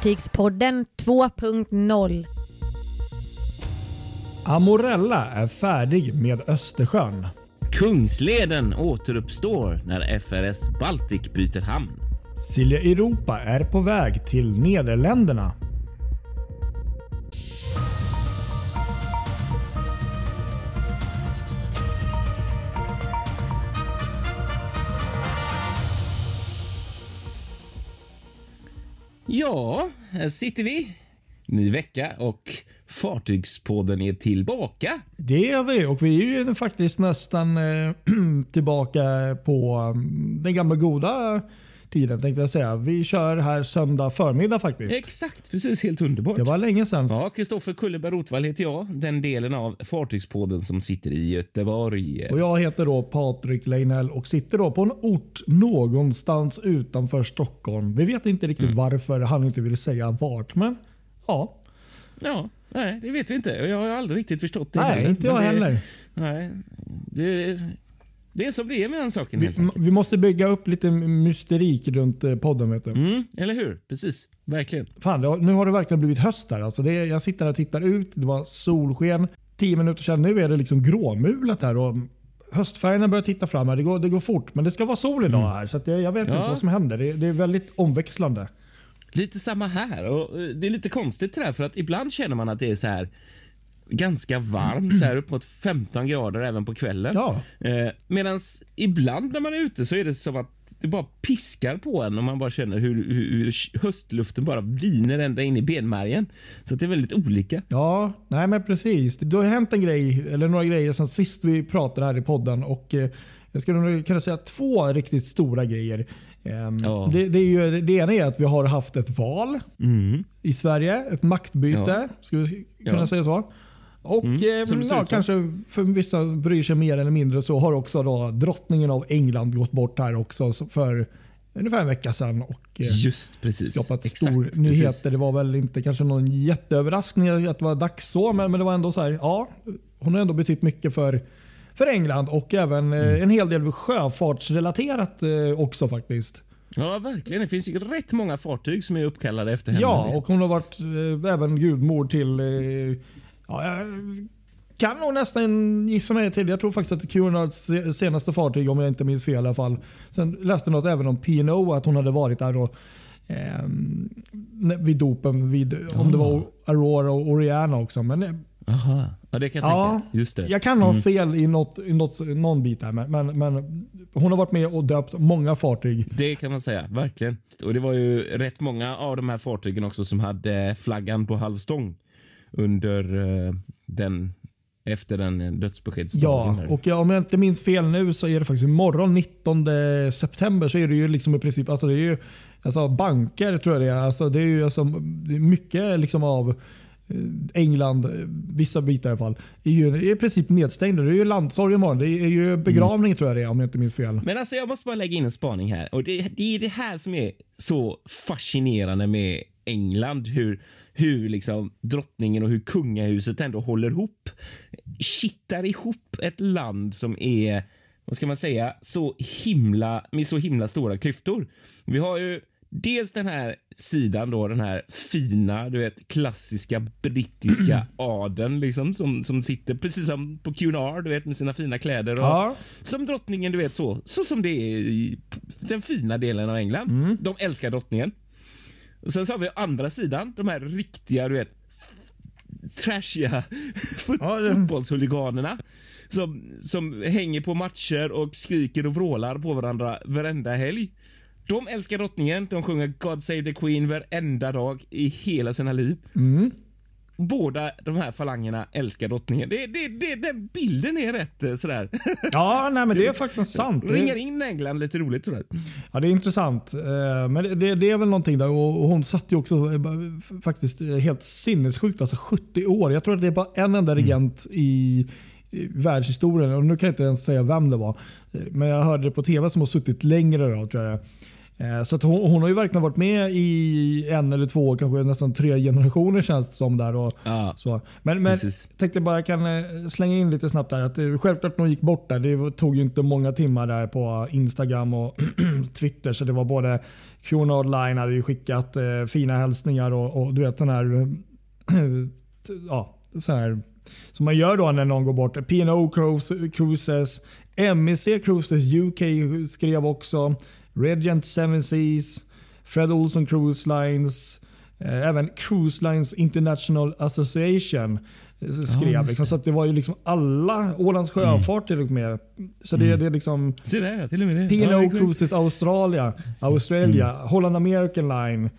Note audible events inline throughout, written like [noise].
Fartygspodden 2.0 Amorella är färdig med Östersjön. Kungsleden återuppstår när FRS Baltic byter hamn. Silja Europa är på väg till Nederländerna. Ja, här sitter vi. Ny vecka och Fartygspodden är tillbaka. Det är vi och vi är ju faktiskt nästan eh, [clears throat] tillbaka på mm, den gamla goda tiden tänkte jag säga. Vi kör här söndag förmiddag faktiskt. Exakt, precis helt underbart. Det var länge sedan. Ja, Kristoffer Kulleberg Rotvall heter jag, den delen av Fartygspodden som sitter i Göteborg. Och jag heter då Patrik Leinell och sitter då på en ort någonstans utanför Stockholm. Vi vet inte riktigt varför han inte vill säga vart, men ja. Ja, nej, det vet vi inte. Jag har aldrig riktigt förstått det Nej, heller. inte jag det, heller. Nej, det, det är det är med den saken Vi, vi måste bygga upp lite mysterik runt eh, podden. Vet du. Mm, eller hur? Precis, verkligen. Fan, har, nu har det verkligen blivit höst där. Alltså det, jag sitter här och tittar ut. Det var solsken. Tio minuter sedan. Nu är det liksom gråmulet här. Och höstfärgerna börjar titta fram. Här. Det, går, det går fort, men det ska vara sol idag här. Så jag, jag vet Ja. inte vad som händer. Det, det är väldigt omväxlande. Lite samma här. Och eh, det är lite konstigt det där, för att ibland känner man att det är så här ganska varmt, så här upp mot 15 grader även på kvällen. Ja. Eh, Medan ibland när man är ute så är det som att det bara piskar på en och man bara känner hur, hur, hur höstluften bara viner ända in i benmärgen. Så det är väldigt olika. Ja, nej men precis. Det har hänt en grej, eller några grejer sen sist vi pratade här i podden. Och eh, Jag skulle kunna säga två riktigt stora grejer. Ehm, Ja. det, det, är ju, det ena är att vi har haft ett val Mm. i Sverige. Ett maktbyte, Ja. skulle vi kunna Ja. säga så. Och Mm, eh, ja, kanske för vissa bryr sig mer eller mindre så har också då drottningen av England gått bort här också så- för ungefär en vecka sedan. Och, eh, Just precis. skapat Exakt, stor precis. nyheter. Det var väl inte kanske någon jätteöverraskning att det var dags så, men, men det var ändå så här. Ja, hon har ändå betytt mycket för, för England och även Mm. eh, en hel del sjöfartsrelaterat eh, också faktiskt. Ja, verkligen. Det finns ju rätt många fartyg som är uppkallade efter henne. Ja, och hon har varit eh, även gudmor till eh, ja, jag kan nog nästan gissa mig till. Jag tror faktiskt att Cunards se- senaste fartyg, om jag inte minns fel i alla fall. Sen läste jag något även om P&O att hon hade varit där och, ehm, vid dopen, vid, om det var Aurora och Oriana också. Men eh, Aha. Ja, det kan jag Ja, tänka. Just det. jag kan ha fel i, något, i något, någon bit. Men, men, men hon har varit med och döpt många fartyg. Det kan man säga, verkligen. Och Det var ju rätt många av de här fartygen också som hade flaggan på halvstång under eh, den efter den dödsbeskedsdagen. Ja, och om jag inte minns fel nu så är det faktiskt imorgon 19 september så är det ju liksom i princip alltså det är ju, alltså banker tror jag det är. Alltså det är ju alltså, det är mycket liksom av eh, England, eh, vissa bitar i alla fall, är ju i princip nedstängda. Det är ju landsorg imorgon. Det är ju begravning tror jag det är om jag inte minns fel. Men alltså jag måste bara lägga in en spaning här. Och det, det är det här som är så fascinerande med England. Hur, hur liksom drottningen och hur kungahuset ändå håller ihop. Kittar ihop ett land som är, vad ska man säga, så himla, med så himla stora klyftor. Vi har ju Dels den här sidan då, den här fina, du vet, klassiska brittiska [clears throat] adeln liksom som, som sitter precis som på Cunard, du vet, med sina fina kläder och Ja. som drottningen, du vet så. Så som det är i den fina delen av England. De älskar drottningen. Och sen så har vi andra sidan, de här riktiga, du vet, trashiga fot- Ja, det- fotbollshuliganerna. Som, som hänger på matcher och skriker och vrålar på varandra varenda helg. De älskar drottningen, de sjunger God Save the Queen varenda dag i hela sina liv. Båda de här falangerna älskar drottningen. Det, det, det, den bilden är rätt eh, sådär. [laughs] Ja, nej, men det är [laughs] faktiskt sant. Ringar in England lite roligt sådär. Ja, det är intressant. Eh, Men det- det, är väl någonting där. Och hon satt ju också eh, faktiskt helt sinnessjukt. Alltså 70 år. Jag tror att det är bara en enda regent i, i världshistorien. Och nu kan jag inte ens säga vem det var. Men jag hörde det på tv som har suttit längre. Då, tror jag. Eh, så hon, hon har ju verkligen varit med i en eller två, kanske nästan tre generationer känns det som. Där och Ja, så. Men, men precis. tänkte bara jag kan eh, slänga in lite snabbt där. Att eh, självklart när hon gick bort där, det tog ju inte många timmar där på Instagram och [clears throat] Twitter. Så det var både Q&A online hade ju skickat eh, fina hälsningar och, och du vet sån här, [clears throat] ja, sån här som man gör då när någon går bort. P&O Cruise- Cruises, MEC Cruises UK skrev också. Regent Seven Seas, Fred Olson Cruise Lines, eh, även Cruise Lines International Association eh, skrev. just liksom, det. så att det var ju liksom alla, Ålands sjöfart till och med. Så det, det är liksom Se där, till och med det. P&O Ja. Cruises Australia, Australia Holland American Line.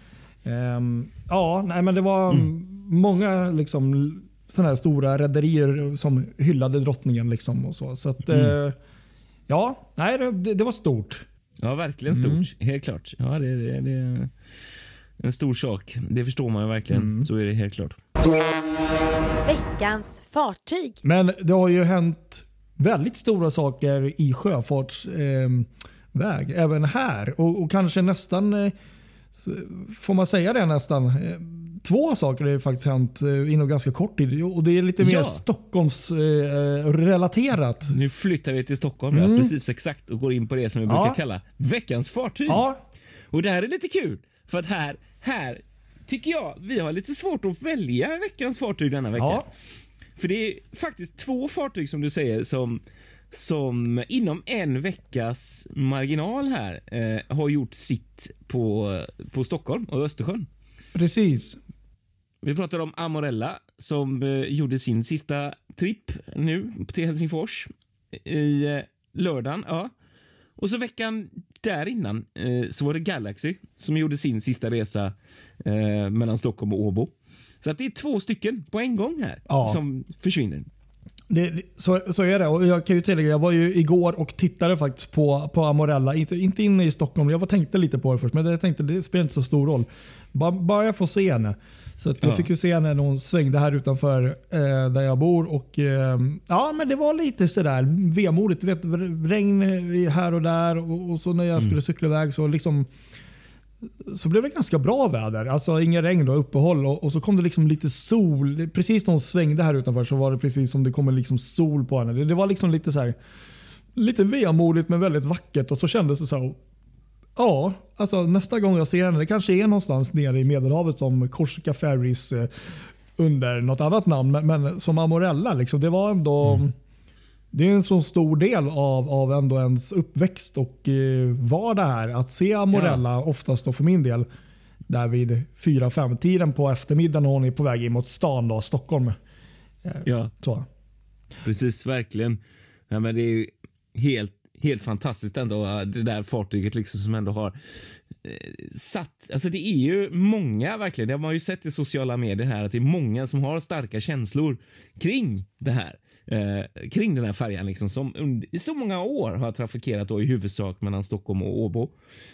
Ehm, ja, nej men det var många liksom sådana här stora rederier som hyllade drottningen. Liksom och så. så att, eh, ja, nej, det, det var stort. Ja, verkligen stort. Helt klart. Ja, det, det, det är en stor sak. Det förstår man ju verkligen. Så är det helt klart. Veckans fartyg. Men det har ju hänt väldigt stora saker i sjöfartsväg väg, även här. Och, och kanske nästan, eh, får man säga det nästan, eh, två saker har faktiskt hänt eh, inom ganska kort tid. Och det är lite mer Ja. Stockholmsrelaterat. Eh, relaterat. Nu flyttar vi till Stockholm, ja, precis exakt, och går in på det som vi Mm. Ja. brukar kalla veckans fartyg. ja, Och det här är lite kul, för att här, här tycker jag vi har lite svårt att välja veckans fartyg denna vecka. ja, För det är faktiskt två fartyg som du säger som, som inom en veckas marginal här eh, har gjort sitt på, på Stockholm och Östersjön. precis. Vi pratar om Amorella som eh, gjorde sin sista tripp nu till Helsingfors i eh, lördagen. Ja. Och så veckan där innan eh, så var det Galaxy som gjorde sin sista resa eh, mellan Stockholm och Åbo. Så att det är två stycken på en gång här Ja. som försvinner. Det, det- så, så är det. Och jag kan ju tillägga, jag var ju igår och tittade faktiskt på, på Amorella. Inte, inte inne i Stockholm. Jag var, tänkte lite på det först, men jag tänkte det spelar inte så stor roll. Bara, bara jag får se henne. Så att jag Ja. fick ju se när hon svängde här utanför eh, där jag bor. Och, eh, ja, men det var lite sådär vemodigt. Vet, regn här och där. Och, och så när jag skulle cykla iväg så liksom så blev det ganska bra väder. Alltså inget regn och uppehåll och, och så kom det liksom lite sol. Precis när hon svängde här utanför så var det precis som det kommer liksom sol på henne. Det, det var liksom lite så här, lite vemodigt men väldigt vackert och så kändes det så här. Ja, alltså nästa gång jag ser henne, det kanske är någonstans nere i Medelhavet som Korsika Ferries eh, under något annat namn. Men, men som Amorella, liksom, det var ändå det är en så stor del av, av ändå ens uppväxt och eh, vardag här. Att se Amorella, oftast då för min del, där vid 4-5 tiden på eftermiddagen när hon är på väg in mot stan, då, Stockholm. Ja, Så. precis. Verkligen. Ja, men det är ju helt, helt fantastiskt ändå, eh, det där fartyget liksom som ändå har eh, satt... Alltså det är ju många, verkligen, det har man ju sett i sociala medier här, att det är många som har starka känslor kring det här. Eh, kring den här färjan liksom, som under, i så många år har trafikerat då i huvudsak mellan Stockholm och Åbo.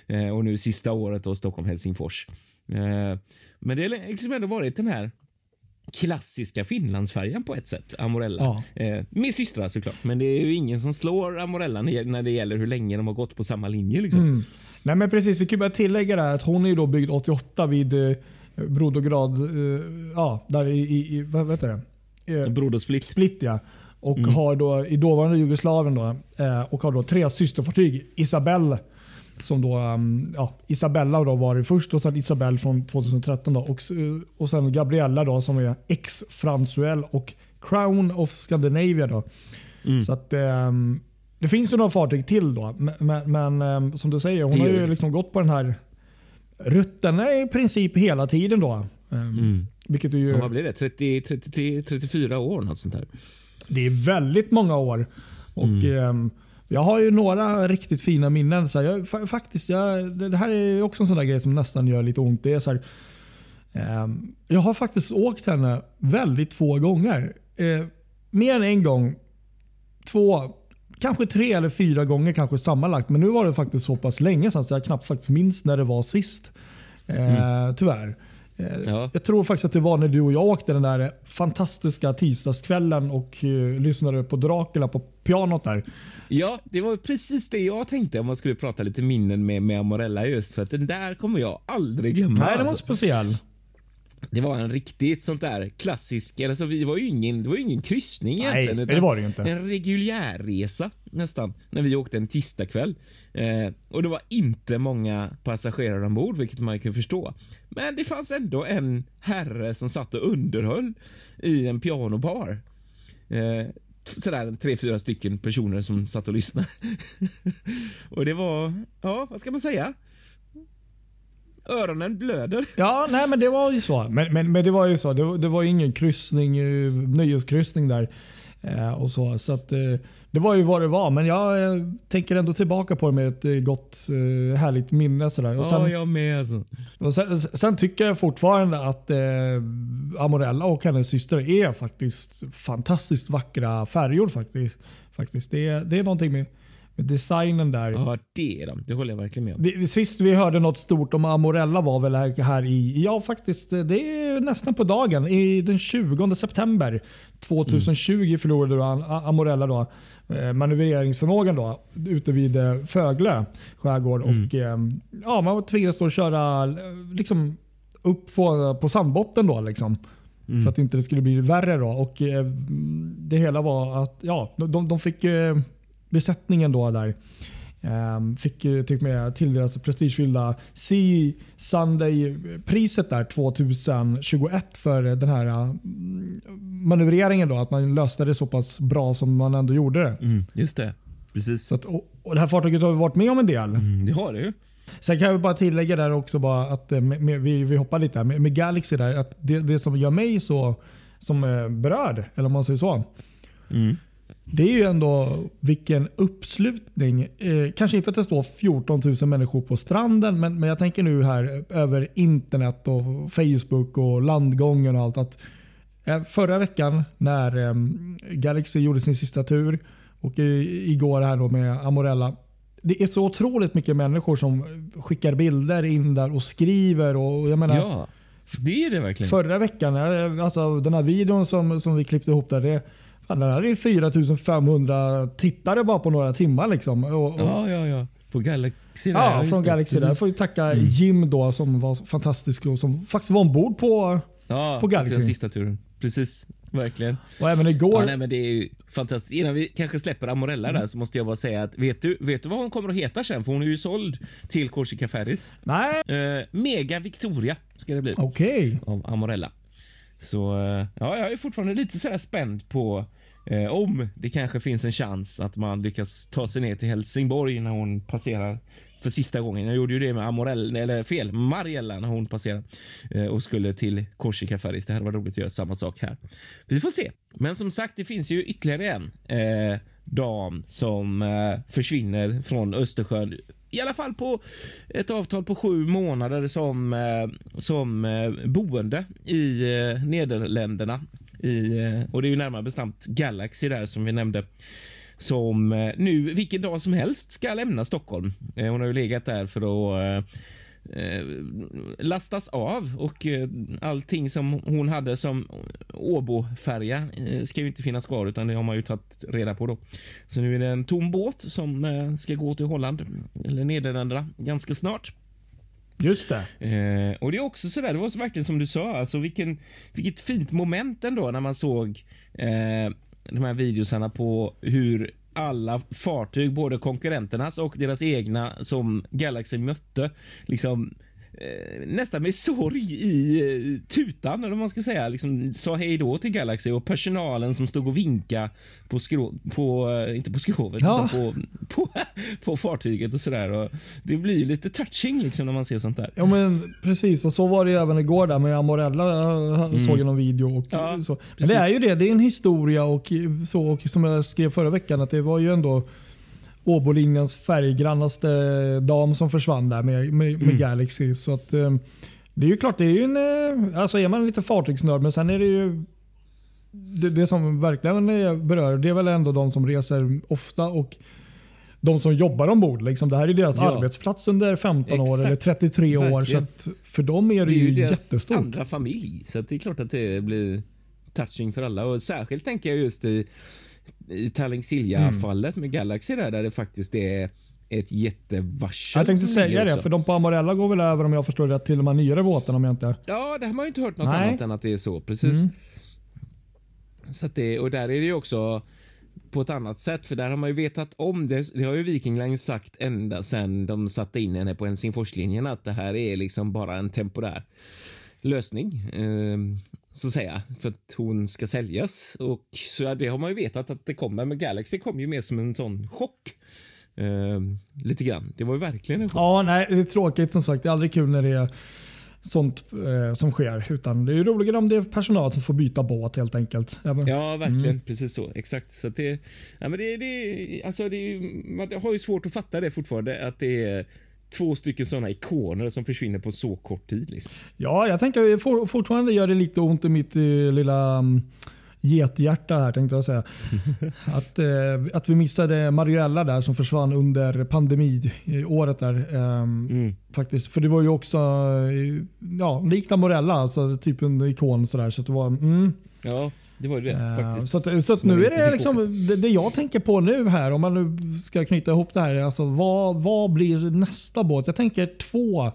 Eh, och nu sista året då Stockholm-Helsingfors. Eh, men det har liksom ändå varit den här klassiska Finlandsfärjan på ett sätt, Amorella. Ja. Eh, med systrar såklart, men det är ju ingen som slår Amorella när det gäller hur länge de har gått på samma linje. Liksom. Mm. Nej men precis, vi kan bara tillägga där att hon är ju då byggd 88 vid eh, Brodograd, eh, ja, där i, i, vad heter det? Eh, Brodersplit. Split ja. Och har då i dåvarande Jugoslavien då, eh, och har då tre systerfartyg. Isabelle som då, um, ja, Isabella då var det först och sen Isabelle från 2013 då, och, s- och sen Gabriella då som är ex Fransuel och Crown of Scandinavia då. Så att ehm, det finns ju några fartyg till då. Men, men, ehm, som du säger, hon Det har ju liksom gått på den här rutten i princip hela tiden då. Ehm, Mm. Vilket är ju... Och vad blir det? 30, 33, 34 år? Något sånt där. Det är väldigt många år. Och, Mm. Jag har ju några riktigt fina minnen. Så här, jag, fa- faktiskt, jag, det här är också en sån där grej som nästan gör lite ont. Det är så här, ehm, jag har faktiskt åkt henne väldigt få gånger. Eh, mer än en gång. Två, kanske tre eller fyra gånger kanske sammanlagt. Men nu var det faktiskt så pass länge sedan så jag knappt faktiskt minns när det var sist. Eh, Tyvärr. Eh, Ja. Jag tror faktiskt att det var när du och jag åkte den där fantastiska tisdagskvällen och eh, lyssnade på Dracula på pianot där. Ja, det var precis det jag tänkte om man skulle prata lite minnen med, med Amorella just för att den där kommer jag aldrig glömma. Nej, den var alltså. speciell. Det var en riktigt sånt där klassisk, eller så vi var ju ingen, det var ju ingen kryssning Nej, egentligen. det utan var det ju inte. En reguljärresa nästan, när vi åkte en tisdagkväll. Eh, och det var inte många passagerare ombord, vilket man kan förstå. Men det fanns ändå en herre som satt och underhöll i en pianobar. Eh, sådär tre, fyra stycken personer som satt och lyssnade. [laughs] och det var, ja, vad ska man säga? Öronen blöder. [laughs] Ja, nej men det var ju så. Men, men, men det var ju så. Det, var- det var ingen kryssning, eh, nöjeskryssning där. Eh, och så så att, eh, det var ju vad det var. Men jag eh, tänker ändå tillbaka på det med ett eh, gott, eh, härligt minne. Sådär. Och sen, Ja, jag med alltså. och sen, sen tycker jag fortfarande att eh, Amorella och hennes syster är faktiskt fantastiskt vackra färger. Faktiskt. faktiskt. Det, är, det är någonting med, med designen där. Ja, det är de. Det håller jag verkligen med om. Vi, sist vi hörde något stort om Amorella var väl här, här i, ja faktiskt, det är nästan på dagen. I den 20 september 2020 förlorade A- Amorella då, manövreringsförmågan då, ute vid eh, Föglö skärgård. Och, eh, ja, man tvingades då köra eh, liksom, upp på, på sandbotten då. Liksom. För att inte det skulle bli värre. Då. Och, eh, det hela var att ja, de, de fick eh, besättningen då där fick ju typ med tilldelas prestigefyllda Sea Sunday-priset där 2021 för den här mm, manövreringen. Då, att man löste det så pass bra som man ändå gjorde det. Mm, just det. Precis. Så att, och, och det här fartyget har vi varit med om en del. Mm, det har det ju. Sen kan jag bara tillägga där också bara att eh, med, med, vi, vi hoppar lite här. Med, med Galaxy där, att det, det som gör mig så som eh, berörd, eller om man säger så. Mm. Det är ju ändå vilken uppslutning. Eh, kanske inte att det står 14 000 människor på stranden, men, men jag tänker nu här över internet och Facebook och landgången och allt. att eh, Förra veckan när eh, Galaxy gjorde sin sista tur och i, igår här då med Amorella. Det är så otroligt mycket människor som skickar bilder in där och skriver. och jag menar, Ja, det är det verkligen. Förra veckan, eh, alltså den här videon som, som vi klippte ihop där. Det, fan, den hade ju 4500 tittare bara på några timmar. Liksom. Och, och, Ja, ja, ja. På Galaxy där. ja, från. Galaxy. Där. Precis. får vi tacka Jim då som var fantastisk och som faktiskt var ombord på. Ja, på Galaxy. den sista turen. Precis, verkligen. Och även igår. Ja, nej, men det är ju fantastiskt. Innan vi kanske släpper Amorella Mm. där så måste jag bara säga att vet du, vet du vad hon kommer att heta sen? För hon är ju såld till Corsica Ferries. Nej, Eh, Mega Victoria ska det bli okej. av Amorella. Så eh, ja, jag är fortfarande lite sådär spänd på eh, om det kanske finns en chans att man lyckas ta sig ner till Helsingborg när hon passerar för sista gången. Jag gjorde ju det med Amorell, eller fel, Mariella när hon passerade eh, och skulle till Korsika. Ferries. Det hade varit roligt att göra samma sak här. Vi får se. Men som sagt, det finns ju ytterligare en eh, dam som eh, försvinner från Östersjön. I alla fall på ett avtal på sju månader som, eh, som eh, boende i eh, Nederländerna. I, eh, och det är ju närmare bestämt Galaxy där som vi nämnde som eh, nu vilken dag som helst ska lämna Stockholm. Eh, hon har ju legat där för att eh, lastas av och allting som hon hade som Åbo-färja ska ju inte finnas kvar utan det har man ju tagit reda på då. Så nu är det en tom båt som ska gå till Holland eller Nederländerna ganska snart. Just det. Eh, och det är också sådär, det var så verkligen som du sa, alltså vilken, vilket fint moment ändå när man såg eh, de här videosarna på hur alla fartyg, både konkurrenternas och deras egna som Galaxy mötte, liksom nästan med sorg i eh, tutan, eller vad man ska säga, liksom sa hej då till Galaxy och personalen som stod och vinkade på, skrå, på eh, inte på skrovet, Ja. utan på, på, på fartyget och sådär. Och Det blir ju lite touching liksom när man ser sånt där. Ja men precis och så var det ju även igår där med Amorella. Jag såg jag någon video. Och Ja, så. Men det är ju det. Det är en historia och så och som jag skrev förra veckan att det var ju ändå Åbolinjens färggrannaste dam som försvann där med, med, med Galaxy. Så att, eh, det är ju klart, det är ju en, eh, alltså är man lite fartygsnörd men sen är det ju det, det som verkligen berör det är väl ändå de som reser ofta och de som jobbar ombord. Liksom, det här är deras Ja. arbetsplats under 15 år Exakt. eller 33 år. Så att för dem är det, Det är ju ju deras jättestort. andra familj, så det är klart att det blir touching för alla. Och särskilt tänker jag just i, i Tallink Silja-fallet med Galaxy där, där det faktiskt är ett jättevarsel. Jag tänkte säga det, för de på Amarella går väl över om jag förstår det till de här nyare båtarna om jag inte... Ja, det har man ju inte hört något Nej. annat än att det är så. Precis. Mm. Så det, och där är det ju också på ett annat sätt, för där har man ju vetat om det. Det har ju Viking Line sagt ända sedan de satte in henne på Helsingforslinjen att det här är liksom bara en temporär lösning, eh, så att säga, för att hon ska säljas. Och så det har man ju vetat att det kommer, men Galaxy kom ju mer som en sån chock. Eh, lite grann. Det var ju verkligen en chock. Ja, nej, det är tråkigt som sagt. Det är aldrig kul när det är sånt eh, som sker. Utan det är roligare om det är personal som får byta båt helt enkelt. Även, Ja, verkligen. Mm. Precis så. Exakt. Så det, ja, men det, det, alltså det, man har ju svårt att fatta det fortfarande, att det är två stycken såna ikoner som försvinner på så kort tid. Liksom. Ja, jag tänker for, fortfarande gör det lite ont i mitt eh, lilla um, gethjärta här tänkte jag säga. [laughs] att, eh, att vi missade Mariella där som försvann under pandemiåret där. ehm, Mm. Faktiskt. För det var ju också, eh, ja, likt Amorella, alltså typ en ikon sådär. Så det var, mm. Ja, det var det Eh, faktiskt. Så, att, så att nu är det liksom det, det jag tänker på nu här, om man nu ska knyta ihop det här. Alltså, vad, vad blir nästa båt? Jag tänker två.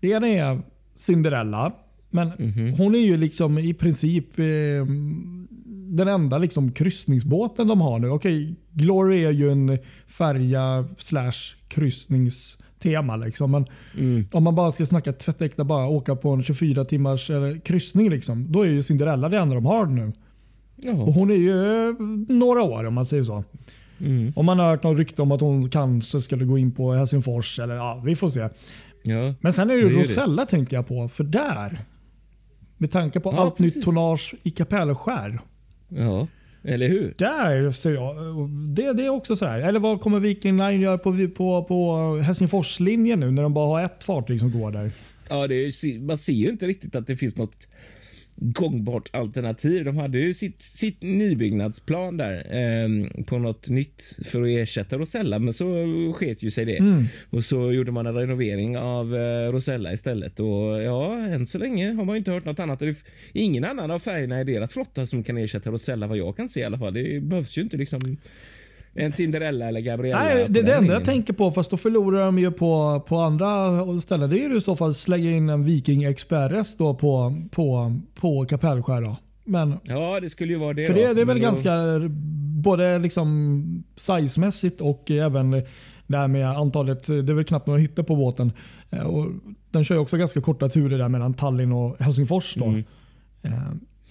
Det ena är Cinderella. Men Mhm. hon är ju liksom i princip eh, den enda liksom kryssningsbåten de har nu. Okej, Glory är ju en färja slash kryssningstema. Liksom. Men Mm. om man bara ska snacka tvättäkta, bara åka på en 24 timmars eh, kryssning. Liksom, då är ju Cinderella det enda de har nu. Och hon är ju eh, några år om man säger så. Mm. Om man har hört något rykte om att hon kanske skulle gå in på Helsingfors. Eller, ja, vi får se. Ja. Men sen är det Det ju Rosella tänkte jag på. För där, med tanke på Ja, allt nytt precis. tonnage i Kapellskär. ja, eller hur? Där ser jag, det, det är också så här. Eller vad kommer Viking Line göra på, på, på Helsingforslinjen nu när de bara har ett fartyg som går där? Ja, det är, man ser ju inte riktigt att det finns något gångbart alternativ. De hade ju sitt, sitt nybyggnadsplan där eh, på något nytt för att ersätta Rosella, men så sket ju sig det. Mm. Och så gjorde man en renovering av eh, Rosella istället. Och ja, än så länge har man inte hört något annat. Det är ingen annan av färgerna i deras flotta som kan ersätta Rosella vad jag kan se i alla fall. Det behövs ju inte liksom en Cinderella eller Gabriella. Nej, det, det enda jag tänker på, fast då förlorar de ju på, på andra ställen, det är ju i så fall slänga in en Viking Express då på, på, på Kapellskär. Då. Men, Ja, det skulle ju vara det för då. det, det är väl då- ganska, både liksom sizemässigt och även det här med antalet, det är väl knappt några hytter på båten. Eh, Och den kör ju också ganska korta turer där mellan Tallinn och Helsingfors. Då. Mm.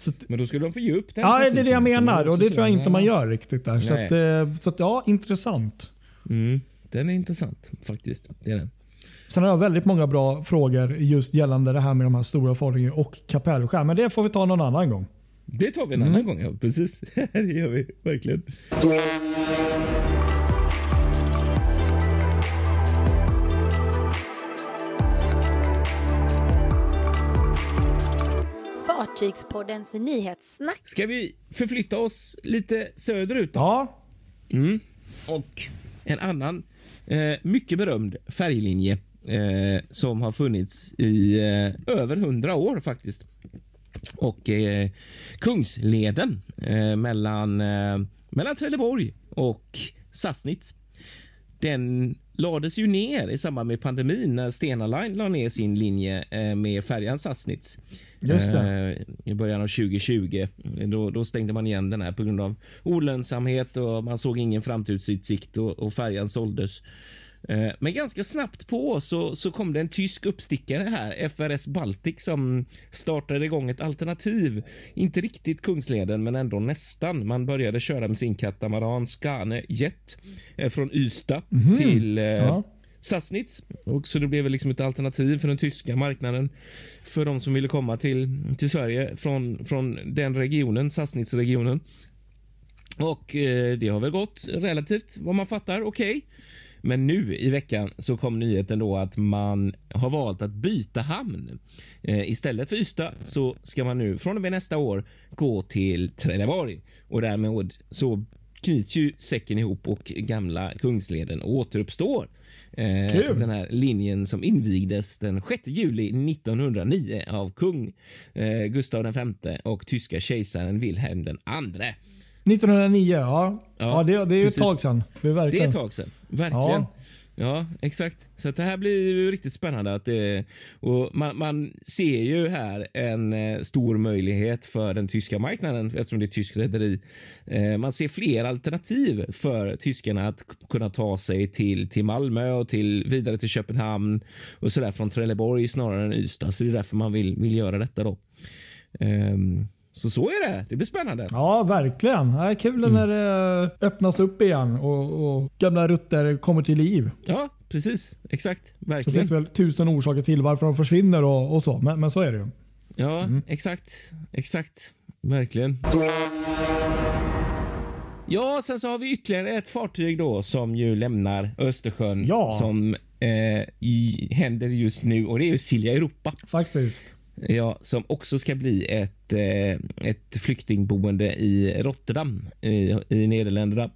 Så Men då skulle de få ge upp den ja, det är det jag så menar och det tror jag inte man gör riktigt där. Så att, eh, så att, ja, intressant. Mm, den är intressant faktiskt. Det är den. Sen har jag väldigt många bra frågor just gällande det här med de här stora fartygen och kapellskär. Men det får vi ta någon annan gång. Det tar vi en Mm. annan gång. Ja, precis. [laughs] det gör vi verkligen. Fartygspoddens nyhetssnack. Ska vi förflytta oss lite söderut? Då? Ja, Mm. Och en annan eh, mycket berömd färglinje eh, som har funnits i eh, över hundra år faktiskt. Och eh, Kungsleden eh, mellan, eh, mellan Trelleborg och Sassnitz. Den lades ju ner i samband med pandemin när Stena Line la ner sin linje eh, med färjan Sassnitz. Just Eh, I början av 2020. Då, då stängde man igen den här på grund av olönsamhet och man såg ingen framtidsutsikt och, och färjan såldes. Eh, Men ganska snabbt på så, så kom det en tysk uppstickare här, FRS Baltic, som startade igång ett alternativ. Inte riktigt Kungsleden, men ändå nästan. Man började köra med sin katamaran Skane Jet eh, från Ystad till eh, Ja. Sassnitz. Och så det blev liksom ett alternativ för den tyska marknaden för de som ville komma till, till Sverige från, från den regionen, Sassnitz-regionen. Och eh, det har väl gått relativt, vad man fattar, okej. Men nu i veckan så kom nyheten då att man har valt att byta hamn. Eh, istället för Ystad så ska man nu från och med nästa år gå till Trelleborg och därmed så knyts ju säcken ihop och gamla Kungsleden återuppstår. Eh, Kul. den här linjen som invigdes den 6 juli 1909 av kung eh, Gustav V och tyska kejsaren Wilhelm II. 1909, ja. Ja, Ja, det, det är ju ett tag sedan. Det är Det är ett tag sedan. Verkligen. Ja. Ja. exakt. Så det här blir ju riktigt spännande. Att det, och man, man ser ju här en eh, stor möjlighet för den tyska marknaden eftersom det är ett tyskt rederi. Eh, man ser fler alternativ för tyskarna att kunna ta sig till, till Malmö och till, vidare till Köpenhamn och sådär från Trelleborg snarare än Ystad. Så det är därför man vill, vill göra detta då. Ehm, så så är det. Det blir spännande. Ja, verkligen. Det är kul när det öppnas upp igen och, och gamla rutter kommer till liv. Ja, precis. Exakt. Det Verkligen. finns väl tusen orsaker till varför de försvinner och, och så, men, men så är det ju. Ja, exakt. Exakt. Verkligen. Ja, sen så har vi ytterligare ett fartyg då som ju lämnar Östersjön Ja. som eh, i, händer just nu och det är ju Silja Europa. Faktiskt. Ja, som också ska bli ett, eh, ett flyktingboende i Rotterdam i, i Nederländerna.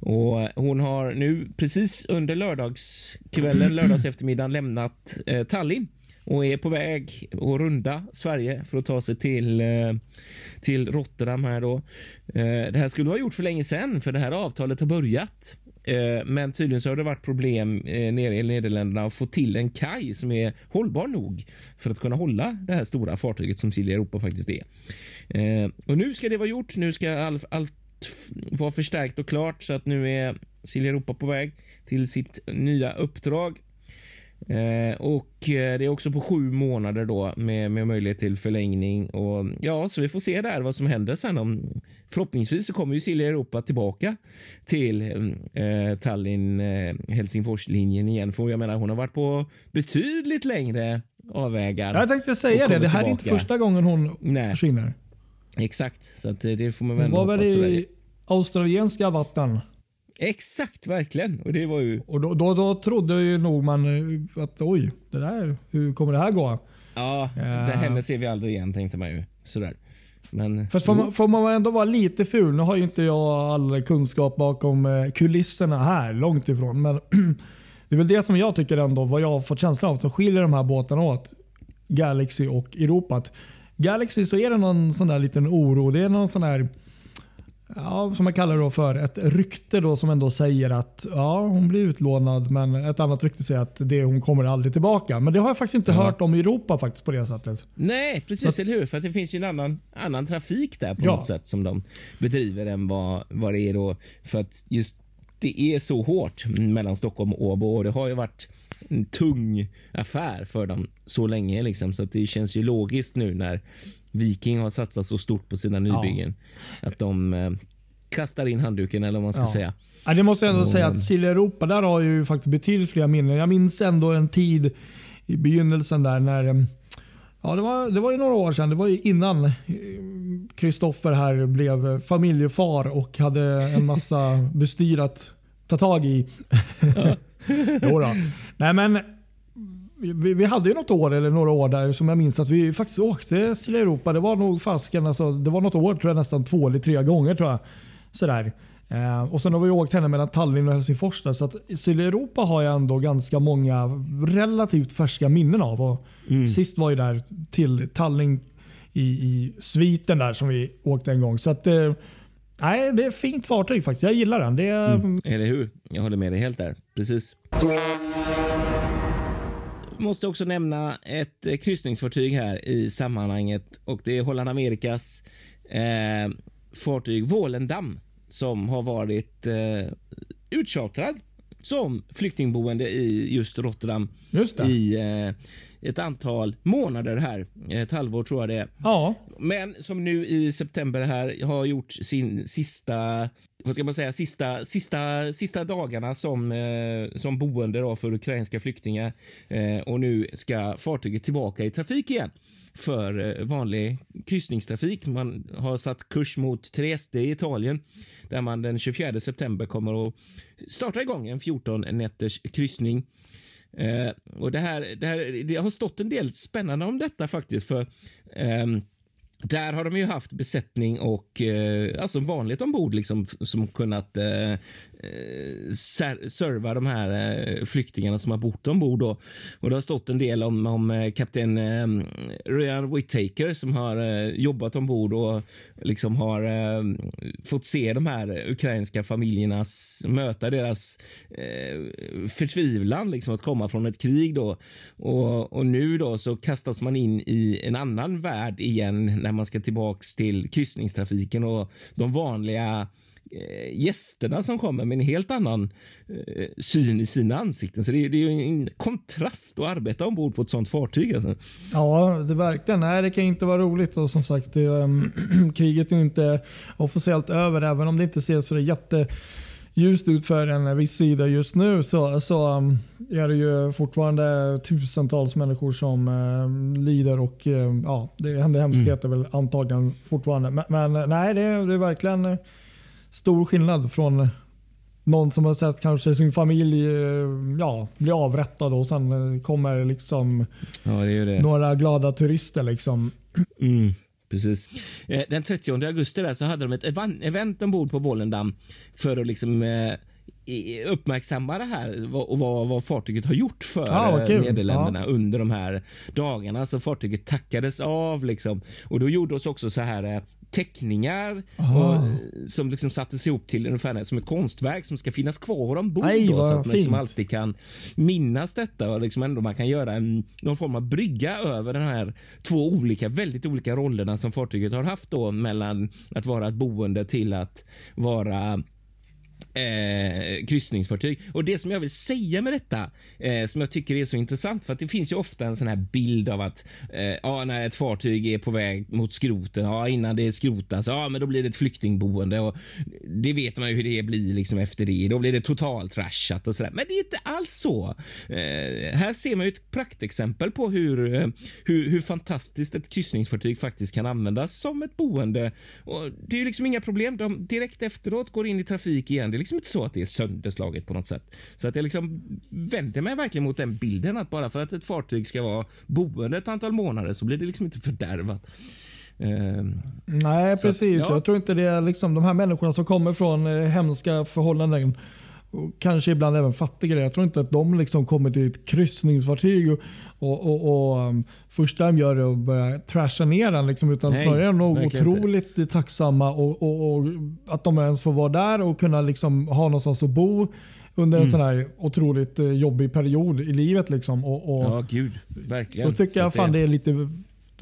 Och hon har nu precis under lördagskvällen, [clears throat] lördags eftermiddagen lämnat eh, Tallinn och är på väg att runda Sverige för att ta sig till, eh, till Rotterdam här då. Eh, det här skulle ha gjort för länge sedan för det här avtalet har börjat. Eh, men tydligen så har det varit problem eh, nere i Nederländerna att få till en kaj som är hållbar nog för att kunna hålla det här stora fartyget som Silja Europa faktiskt är. Eh, och nu ska det vara gjort. Nu ska allt, allt vara förstärkt och klart så att nu är Silja Europa på väg till sitt nya uppdrag. Eh, och eh, det är också på sju månader då med, med möjlighet till förlängning. Och ja, så vi får se där vad som händer sen. Om, förhoppningsvis så kommer ju Silja Europa tillbaka till eh, Tallinn eh, Helsingfors-linjen igen. För jag menar, hon har varit på betydligt längre avvägar. Jag tänkte säga det. Det här är inte tillbaka. första gången hon Nej. försvinner. Exakt, så eh, det får man väl Hon var väl i australienska vatten. Exakt, verkligen. Och det var ju... Och då, då, då trodde ju nog man eh, att oj, det där, hur kommer det här gå? Ja, Ja. det henne ser vi aldrig igen tänkte man ju. Sådär. Men... Fast får man, får man ändå vara lite ful. Nu har ju inte jag all kunskap bakom eh, kulisserna här, långt ifrån. Men [clears throat] det är väl det som jag tycker ändå, vad jag har fått känslan av, som skiljer de här båtarna åt. Galaxy och Europa. Att Galaxy så är det någon sån där liten oro. Det är någon sån där, ja, som jag kallar det då för ett rykte då som ändå säger att ja, hon blir utlånad men ett annat rykte säger att det, hon kommer aldrig tillbaka. Men det har jag faktiskt inte hört om i Europa faktiskt på det sättet. Nej, precis, eller hur? För att det finns ju en annan, annan trafik där på Ja. något sätt som de bedriver än vad, vad det är då. För att just det är så hårt mellan Stockholm och Åbo och det har ju varit en tung affär för dem så länge liksom. Så att det känns ju logiskt nu när Viking har satsat så stort på sina nybyggen att de eh, kastar in handduken eller vad man ska Ja. säga. Ja, det måste jag ändå Och- säga att Silja Europa, där har ju faktiskt betydligt fler minnen. Jag minns ändå en tid i begynnelsen där när em, Ja, det var, det var ju några år sedan. Det var ju innan eh, Kristoffer här blev familjefar och hade en massa [laughs] bestyr att ta tag i. [laughs] jo då. Nej men vi, vi hade ju något år eller några år där som jag minns att vi faktiskt åkte till Europa. Det var nog fasken, alltså, det var något år tror jag nästan två eller tre gånger tror jag. Sådär. Eh, och sen har vi åkt henne mellan Tallinn och Helsingfors. Där, så att Sydeuropa Europa har jag ändå ganska många relativt färska minnen av. Och Sist var ju där till Tallinn i, i sviten där som vi åkte en gång. Så att, eh, nej, det är ett fint fartyg faktiskt. Jag gillar den. Det är, Eller hur? Jag håller med dig helt där. Precis. Måste också nämna ett eh, kryssningsfartyg här i sammanhanget och det är Holland Amerikas eh, fartyg Volendam som har varit eh, utchartrad som flyktingboende i just Rotterdam Just i eh, ett antal månader här. Ett halvår tror jag det är. Ja, Men som nu i september här har gjort sin sista, vad ska man säga, sista, sista, sista dagarna som, eh, som boende då för ukrainska flyktingar. Eh, och nu ska fartyget tillbaka i trafik igen för eh, vanlig kryssningstrafik. Man har satt kurs mot Trieste i Italien där man den 24 september kommer att starta igång en 14 nätters kryssning. Eh, och det, här, det, här, det har stått en del spännande om detta faktiskt. för ehm, där har de ju haft besättning och eh, alltså vanligt ombord liksom, som kunnat eh, serva de här eh, flyktingarna som har bott ombord. Och, och det har stått en del om, om eh, kapten eh, Ryan Whittaker som har eh, jobbat ombord och liksom har eh, fått se de här ukrainska familjernas, möta deras eh, förtvivlan liksom att komma från ett krig då. Och, och nu då så kastas man in i en annan värld igen när man ska tillbaks till kryssningstrafiken och de vanliga Eh, gästerna som kommer med en helt annan eh, syn i sina ansikten. Så det, det är en kontrast att arbeta ombord på ett sånt fartyg. Alltså. Ja, det verkligen. Nej, det kan inte vara roligt. Och som sagt, det, um, [clears throat] kriget är inte officiellt över, även om det inte ser så jätte ljust ut för en viss sida just nu så, så um, är det ju fortfarande tusentals människor som uh, lider och uh, ja, det händer hemskheter mm. väl antagligen fortfarande. Men, men nej, det, det är verkligen stor skillnad från någon som har sett kanske sin familj eh, ja, bli avrättad och sen eh, kommer liksom ja, det det. några glada turister. Liksom. Mm, precis. Eh, den 30 augusti där så hade de ett event ombord på Volendam för att liksom uppmärksamma det här och vad, vad fartyget har gjort för ah, Nederländerna ja. under de här dagarna. Så fartyget tackades av liksom. Och då gjorde oss också så här teckningar och, som liksom sattes ihop till ungefär som ett konstverk som ska finnas kvar ombord. Aj, då, så att man liksom alltid kan minnas detta och liksom ändå man kan göra en, någon form av brygga över den här två olika, väldigt olika rollerna som fartyget har haft då mellan att vara ett boende till att vara eh, kryssningsfartyg. Och det som jag vill säga med detta, eh, som jag tycker är så intressant, för att det finns ju ofta en sån här bild av att eh, ja, när ett fartyg är på väg mot skroten, ja, innan det skrotas, ja, men då blir det ett flyktingboende och det vet man ju hur det blir liksom efter det. Då blir det totalt trashat och sådär. Men det är inte alls så. Eh, här ser man ju ett praktexempel på hur, eh, hur, hur fantastiskt ett kryssningsfartyg faktiskt kan användas som ett boende. Och det är ju liksom inga problem. De direkt efteråt går in i trafik igen. Det liksom inte så att det är sönderslaget på något sätt. Så att jag liksom vänder mig verkligen mot den bilden att bara för att ett fartyg ska vara boende ett antal månader så blir det liksom inte fördärvat. Uh, Nej, precis. Att, ja. Jag tror inte det är liksom de här människorna som kommer från eh, hemska förhållanden och kanske ibland även fattigare. Jag tror inte att de liksom kommer till ett kryssningsfartyg och, och, och, och um, första de gör är att börja trasha ner den. Liksom, utan Nej, snarare är de nog otroligt inte. tacksamma och, och, och, att de ens får vara där och kunna liksom ha någonstans att bo under en mm. sån här otroligt eh, jobbig period i livet. Liksom. Och, och ja, gud. Verkligen. Då tycker jag fan det är lite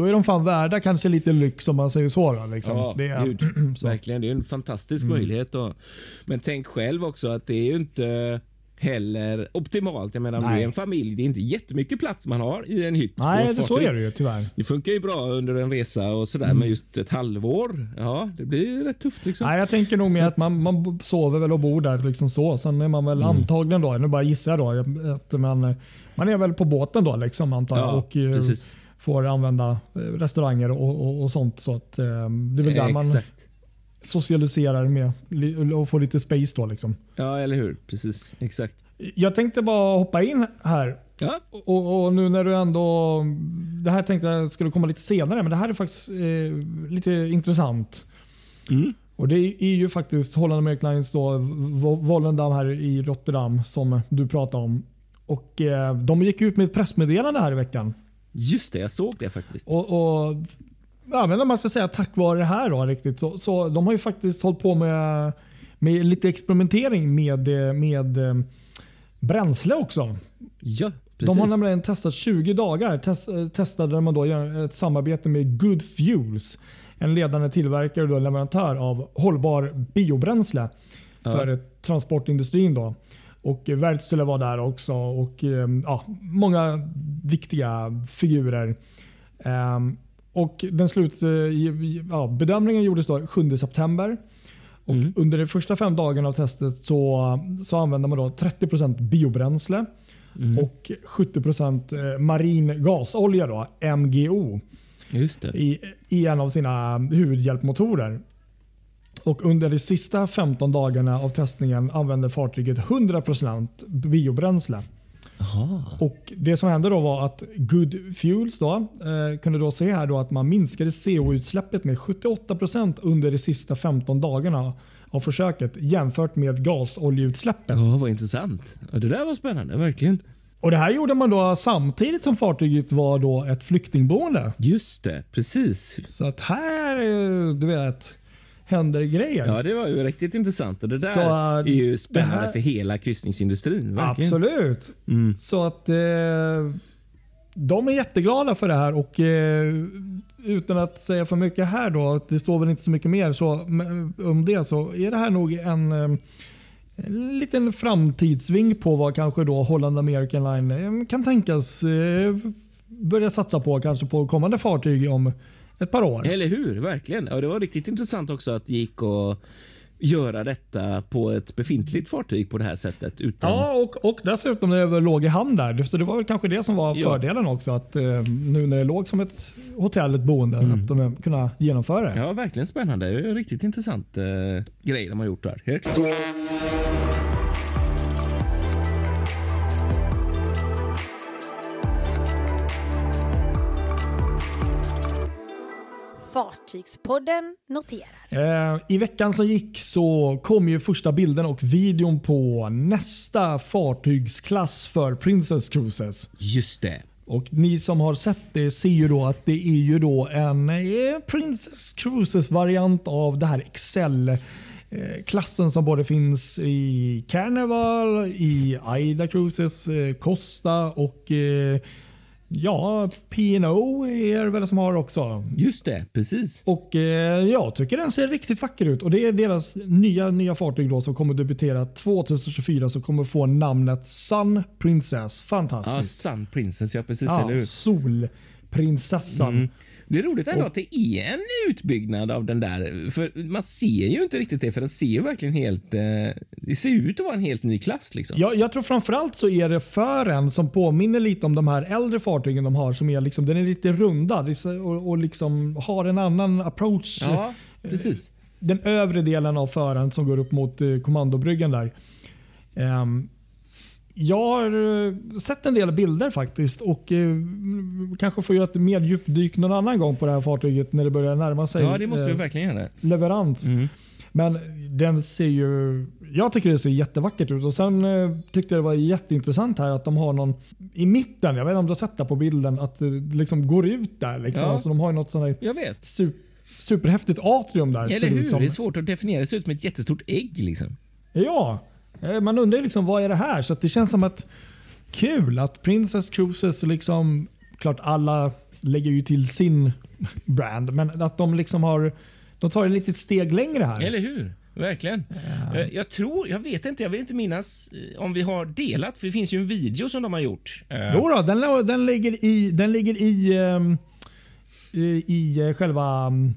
då är de fan värda kanske lite lyx om man säger så. Då, liksom. ja, det är, gud, [clears throat] verkligen. Det är en fantastisk mm. möjlighet. Då. Men tänk själv också att det är ju inte heller optimalt. Jag menar, om du är en familj, det är inte jättemycket plats man har i en hytt. Nej, det så är det ju tyvärr. Det funkar ju bra under en resa och sådär, mm. men just ett halvår, ja, det blir rätt tufft. Liksom. Nej, jag tänker nog mer att man, man sover väl och bor där liksom så. Sen är man väl mm. antagligen då, nu bara gissar jag då, att man, man är väl på båten då liksom antar jag. Ja, och, eh, precis får använda eh, restauranger och, och, och sånt. Så att, eh, det är väl där man socialiserar med och får lite space då. Liksom. Ja, eller hur? Precis. Exakt. Jag tänkte bara hoppa in här. Ja. Och, och, nu när du ändå... Det här tänkte jag skulle komma lite senare, men det här är faktiskt eh, lite intressant. Mm. Och Det är ju faktiskt Holland American Lines då, Volendam här i Rotterdam som du pratade om. Och eh, De gick ut med ett pressmeddelande här i veckan. Just det, jag såg det faktiskt. Och, och ja, men om man ska säga tack vare det här då, riktigt, så, så de har ju faktiskt hållit på med, med lite experimentering med, med eh, bränsle också. Ja, precis. De har nämligen testat 20 dagar. Test, eh, testade man då ett samarbete med Good Fuels. En ledande tillverkare och leverantör av hållbar biobränsle ja. för transportindustrin. Då. Och Wärtsilä var där också och ehm, ja, många viktiga figurer. Um, och den slut, eh, ja, bedömningen gjordes då 7 september. Och mm. Under de första fem dagarna av testet så, så använde man då 30 biobränsle mm. och 70 eh, marin gasolja, då, MGO, I, i en av sina huvudhjälpmotorer. Och under de sista 15 dagarna av testningen använde fartyget 100% biobränsle. Och Det som hände då var att Good Fuels då, eh, kunde då se här då att man minskade CO-utsläppet med 78% under de sista 15 dagarna av försöket jämfört med gasoljeutsläppet. Ja, vad intressant. Ja, det där var spännande, verkligen. Och Det här gjorde man då samtidigt som fartyget var då ett flyktingboende. Just det, precis. Så att här, eh, du vet, händer grejer. Ja, det var ju riktigt intressant och det där Så, äh, är ju spännande här- för hela kryssningsindustrin. Verkligen. Absolut. Mm. Så att eh, de är jätteglada för det här och eh, utan att säga för mycket här då, det står väl inte så mycket mer så, men om det så är det här nog en, eh, en liten framtidsving på vad kanske då Holland American Line eh, kan tänkas eh, börja satsa på kanske på kommande fartyg om ett par år. Eller hur? Verkligen. Ja, det var riktigt intressant också att det gick att göra detta på ett befintligt fartyg på det här sättet. Utan... Ja, och, och dessutom när det låg i hamn där. Så det var väl kanske det som var Ja. fördelen också. Att eh, nu när det låg som ett hotell, ett boende, att de kunna genomföra det. Ja, verkligen spännande. Det är riktigt intressant eh, grej de har gjort där. Helt klart. Fartygspodden noterar. Eh, I veckan som gick så kom ju första bilden och videon på nästa fartygsklass för Princess Cruises. Just det. Och Ni som har sett det ser ju då att det är ju då en eh, Princess Cruises variant av det här Excel eh, klassen som både finns i Carnival, i Aida Cruises, eh, Costa och ja, P&O är det väl som har också. Just det, precis. Och eh, Jag tycker den ser riktigt vacker ut. Och Det är deras nya, nya fartyg då som kommer debutera 2024 som kommer få namnet Sun Princess. Ja, Fantastiskt. Sun Princess, ja precis. Ja, eller hur? Solprinsessan. Mm. Det är roligt ändå att det är en utbyggnad av den där. För Man ser ju inte riktigt det, för den ser ju verkligen helt... Eh, det ser ut att vara en helt ny klass. liksom. Jag, jag tror framförallt så är det fören som påminner lite om de här äldre fartygen de har. Som är liksom, den är lite rundad och, och liksom har en annan approach. Ja, precis. den övre delen av fören som går upp mot eh, kommandobryggan där. Ehm, jag har eh, sett en del bilder faktiskt och eh, kanske får göra ett mer djupdyk någon annan gång på det här fartyget när det börjar närma sig Ja, det måste vi eh, verkligen göra. leverans. Mm. Men den ser ju... Jag tycker det ser jättevackert ut. Och Sen eh, tyckte jag det var jätteintressant här att de har någon i mitten, jag vet inte om du har sett det på bilden, att det liksom går ut där. Liksom. Ja. Alltså, de har ju något sånt här Jag vet. su- superhäftigt atrium där. ser Eller det ut hur? som. Det är svårt att definiera. Det ser ut som ett jättestort ägg. liksom. Ja, man undrar ju liksom vad är det här? Så det känns som att kul att Princess Cruises liksom, klart alla lägger ju till sin [laughs] brand, men att de liksom har, de tar ett litet steg längre här. Eller hur? Verkligen. Eh, Jag tror, jag vet inte, jag vill inte minnas eh, om vi har delat, för det finns ju en video som de har gjort. Eh, Jo då, den, den ligger i, den ligger i, ehm, i, i eh, själva um,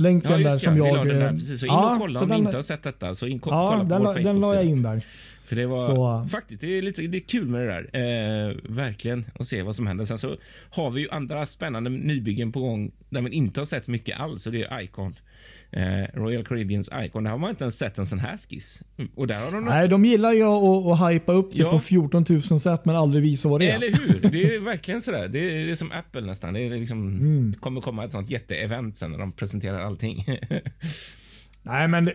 länken Ja, där som jag... la den där, eh, precis. Så in ja, och kolla så om ni den- inte har sett detta. Så in, ko- Ja, kolla på den, vår la- den la jag in där. För det var Så- faktiskt, det är, lite, det är kul med det där. Eh, verkligen. Att se vad som händer. Sen så har vi ju andra spännande nybyggen på gång där man inte har sett mycket alls. Och det är Icon. Eh, Royal Caribbeans Icon. Där har man inte ens sett en sån här skiss. Och där har de Nej, de gillar ju att, att hypa upp det Ja. på 14 000 sätt men aldrig visa vad det är. Eller hur? Det är verkligen sådär. Det är, det är som Apple nästan. Det är liksom, Mm. det kommer komma ett sånt jätteevent sen när de presenterar allting. [laughs] Nej, men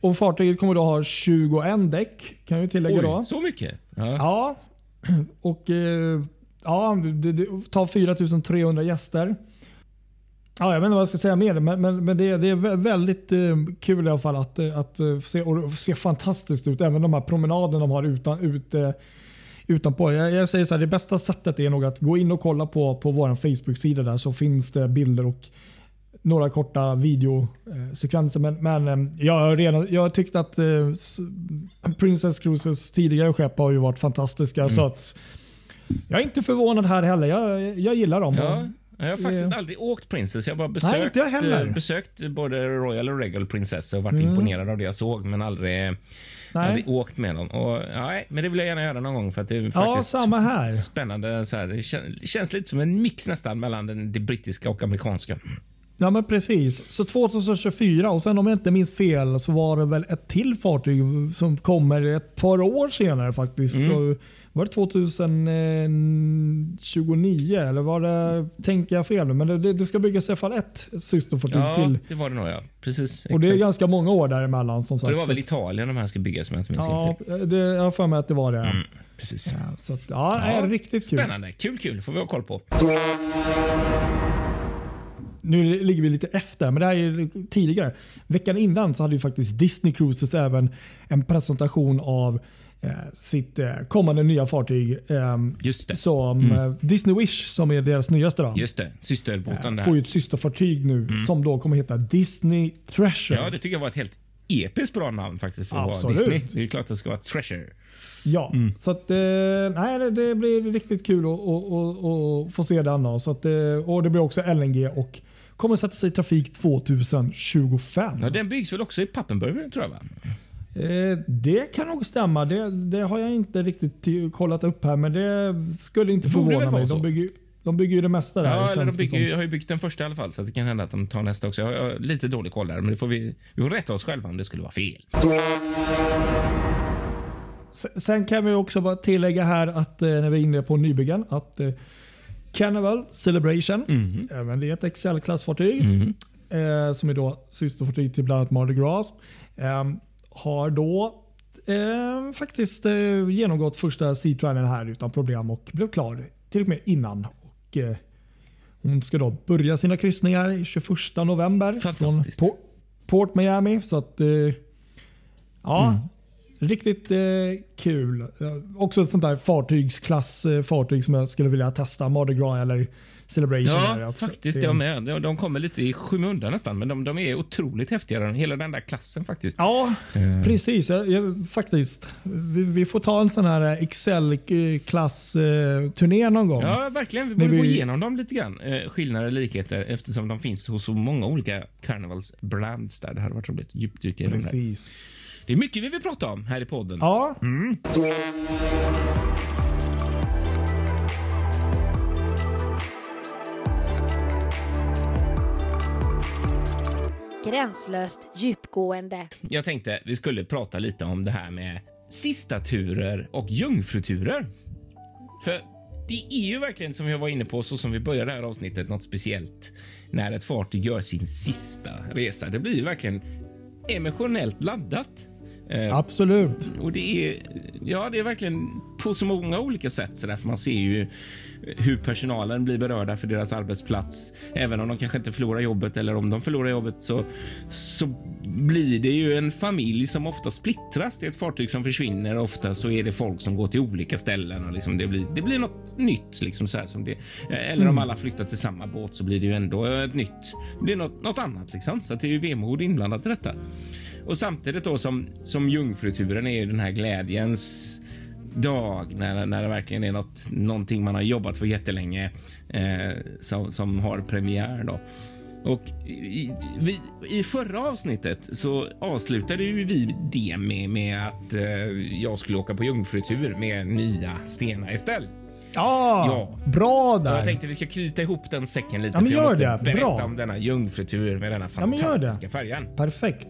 och fartyget kommer då ha 21 däck kan ju tillägga då. Oj, så mycket? Ja. Ja, [clears throat] och eh, ja, det, det tar 4300 gäster. Ja, jag vet inte vad jag ska säga mer, men, men, men det, det är vä- väldigt eh, kul i alla fall att, eh, att eh, se, och det ser fantastiskt ut. Även de här promenaderna de har utan, ute, utanpå. Jag, jag säger så här, det bästa sättet är nog att gå in och kolla på, på vår Facebook-sida där så finns det bilder och några korta videosekvenser. Men, men jag har redan, jag har tyckt att Princess Cruises tidigare skepp har ju varit fantastiska. Så att jag är inte förvånad här heller. Jag, jag gillar dem. Ja, jag har faktiskt Eh. aldrig åkt Princess. Jag har bara besökt. Mm. eh, besökt både Royal och Regal Princess och varit imponerad av det jag såg, men aldrig, Nej. aldrig åkt med dem. Och, nej, men det vill jag gärna göra någon gång för att det är Ja, faktiskt samma här. spännande. Så här. Det kän- det känns lite som en mix nästan mellan den, det brittiska och amerikanska. Ja men precis. Så 2024 och sen om jag inte minns fel så var det väl ett till fartyg som kommer ett par år senare faktiskt. Mm. Så var det 2029 eller var det, tänker jag fel nu? Men det, det ska byggas i alla fall ett systerfartyg Ja, till. det var det nog ja. Precis. Och det är ganska många år däremellan som Och sagt. det var väl Italien de här ska byggas minns Ja, det, jag har för mig att det var det. Mm, precis. Ja, så att, ja, det Ja, är riktigt kul. Spännande. Kul, kul. får vi ha koll på. Nu ligger vi lite efter, men det här är tidigare. Veckan innan så hade ju faktiskt Disney Cruises även en presentation av sitt eh, kommande nya fartyg. Eh, det. som eh, Disney Wish som är deras nyaste. Då. Just det. Systerbåten Eh, där. får ju ett systerfartyg nu som då kommer heta Disney Treasure. Ja, det tycker jag var ett helt episkt bra namn faktiskt för att vara. Disney. Det är klart att det ska vara Treasure. Ja, så att, eh, nej, det, blir riktigt kul att, få se den. Då. Så att, eh, och det blir också LNG och kommer sätta sig i trafik 2025. Ja, den byggs väl också i Pappenburg tror jag va? Eh, det kan nog stämma. Det, det har jag inte riktigt kollat upp här, men det skulle inte förvåna mig. De bygger, de bygger ju det mesta där. Ja, eller de bygger, har ju byggt den första i alla fall så det kan hända att de tar nästa också. Jag har, lite dålig koll där, men det får vi, vi får rätta oss själva om det skulle vara fel. Sen kan vi också bara tillägga här att eh, när vi är inne på nybyggen att eh, Carnival Celebration, Mhm. även det är ett Excel-klassfartyg Mm. som är då systerfartyg till bland annat Mardi Gras, eh, har då eh, faktiskt eh, genomgått första Sea Trialen här utan problem och blev klar till och med innan. Och, eh, hon ska då börja sina kryssningar i 21 november från. Po- Port Miami. Så att, eh, ja, Mm. Riktigt eh, kul. Eh, också ett sånt där fartygsklass fartyg som jag skulle vilja testa. Mardi Gras eller Celebration. Ja, faktiskt. Jag med. De, de kommer lite i skymundan nästan, men de, de är otroligt häftiga. Hela den där klassen faktiskt. Ja, Eh. precis. Jag, jag, faktiskt. Vi, vi får ta en sån här Excel-klass-turné någon gång. Ja, verkligen. Vi borde gå vi- igenom dem lite grann. Eh, skillnader och likheter eftersom de finns hos så många olika Carnivals brands där. Det hade varit roligt djupdyka i där. Precis. Det är mycket vi vill prata om här i podden. Ja, Gränslöst djupgående. Jag tänkte vi skulle prata lite om det här med sista turer och jungfruturer. För det är ju verkligen som jag var inne på, så som vi började det här avsnittet, något speciellt när ett fartyg gör sin sista resa. Det blir ju verkligen emotionellt laddat. Eh, absolut. och det är, ja, det är verkligen på så många olika sätt. Så där, för man ser ju hur personalen blir berörda för deras arbetsplats. Även om de kanske inte förlorar jobbet eller om de förlorar jobbet så, så blir det ju en familj som ofta splittras. Det är ett fartyg som försvinner. Ofta så är det folk som går till olika ställen och liksom det, blir, det blir något nytt. Liksom så här som det, eller om alla flyttar till samma båt så blir det ju ändå ett nytt. Det blir något, något annat liksom. Så att det är ju vemod inblandat i detta. Och samtidigt då som, som jungfruturen är ju den här glädjens dag när, när det verkligen är något, någonting man har jobbat för jättelänge eh, som, som har premiär. Då. Och i, vi, I förra avsnittet så avslutade ju vi det med, med att eh, jag skulle åka på jungfrutur med nya Stena Estelle. Ja, Ja. bra Och där. Jag tänkte vi ska knyta ihop den säcken lite Ja, men för jag gör måste det. berätta Bra. om denna jungfrutur med denna Ja, fantastiska färjan. Perfekt.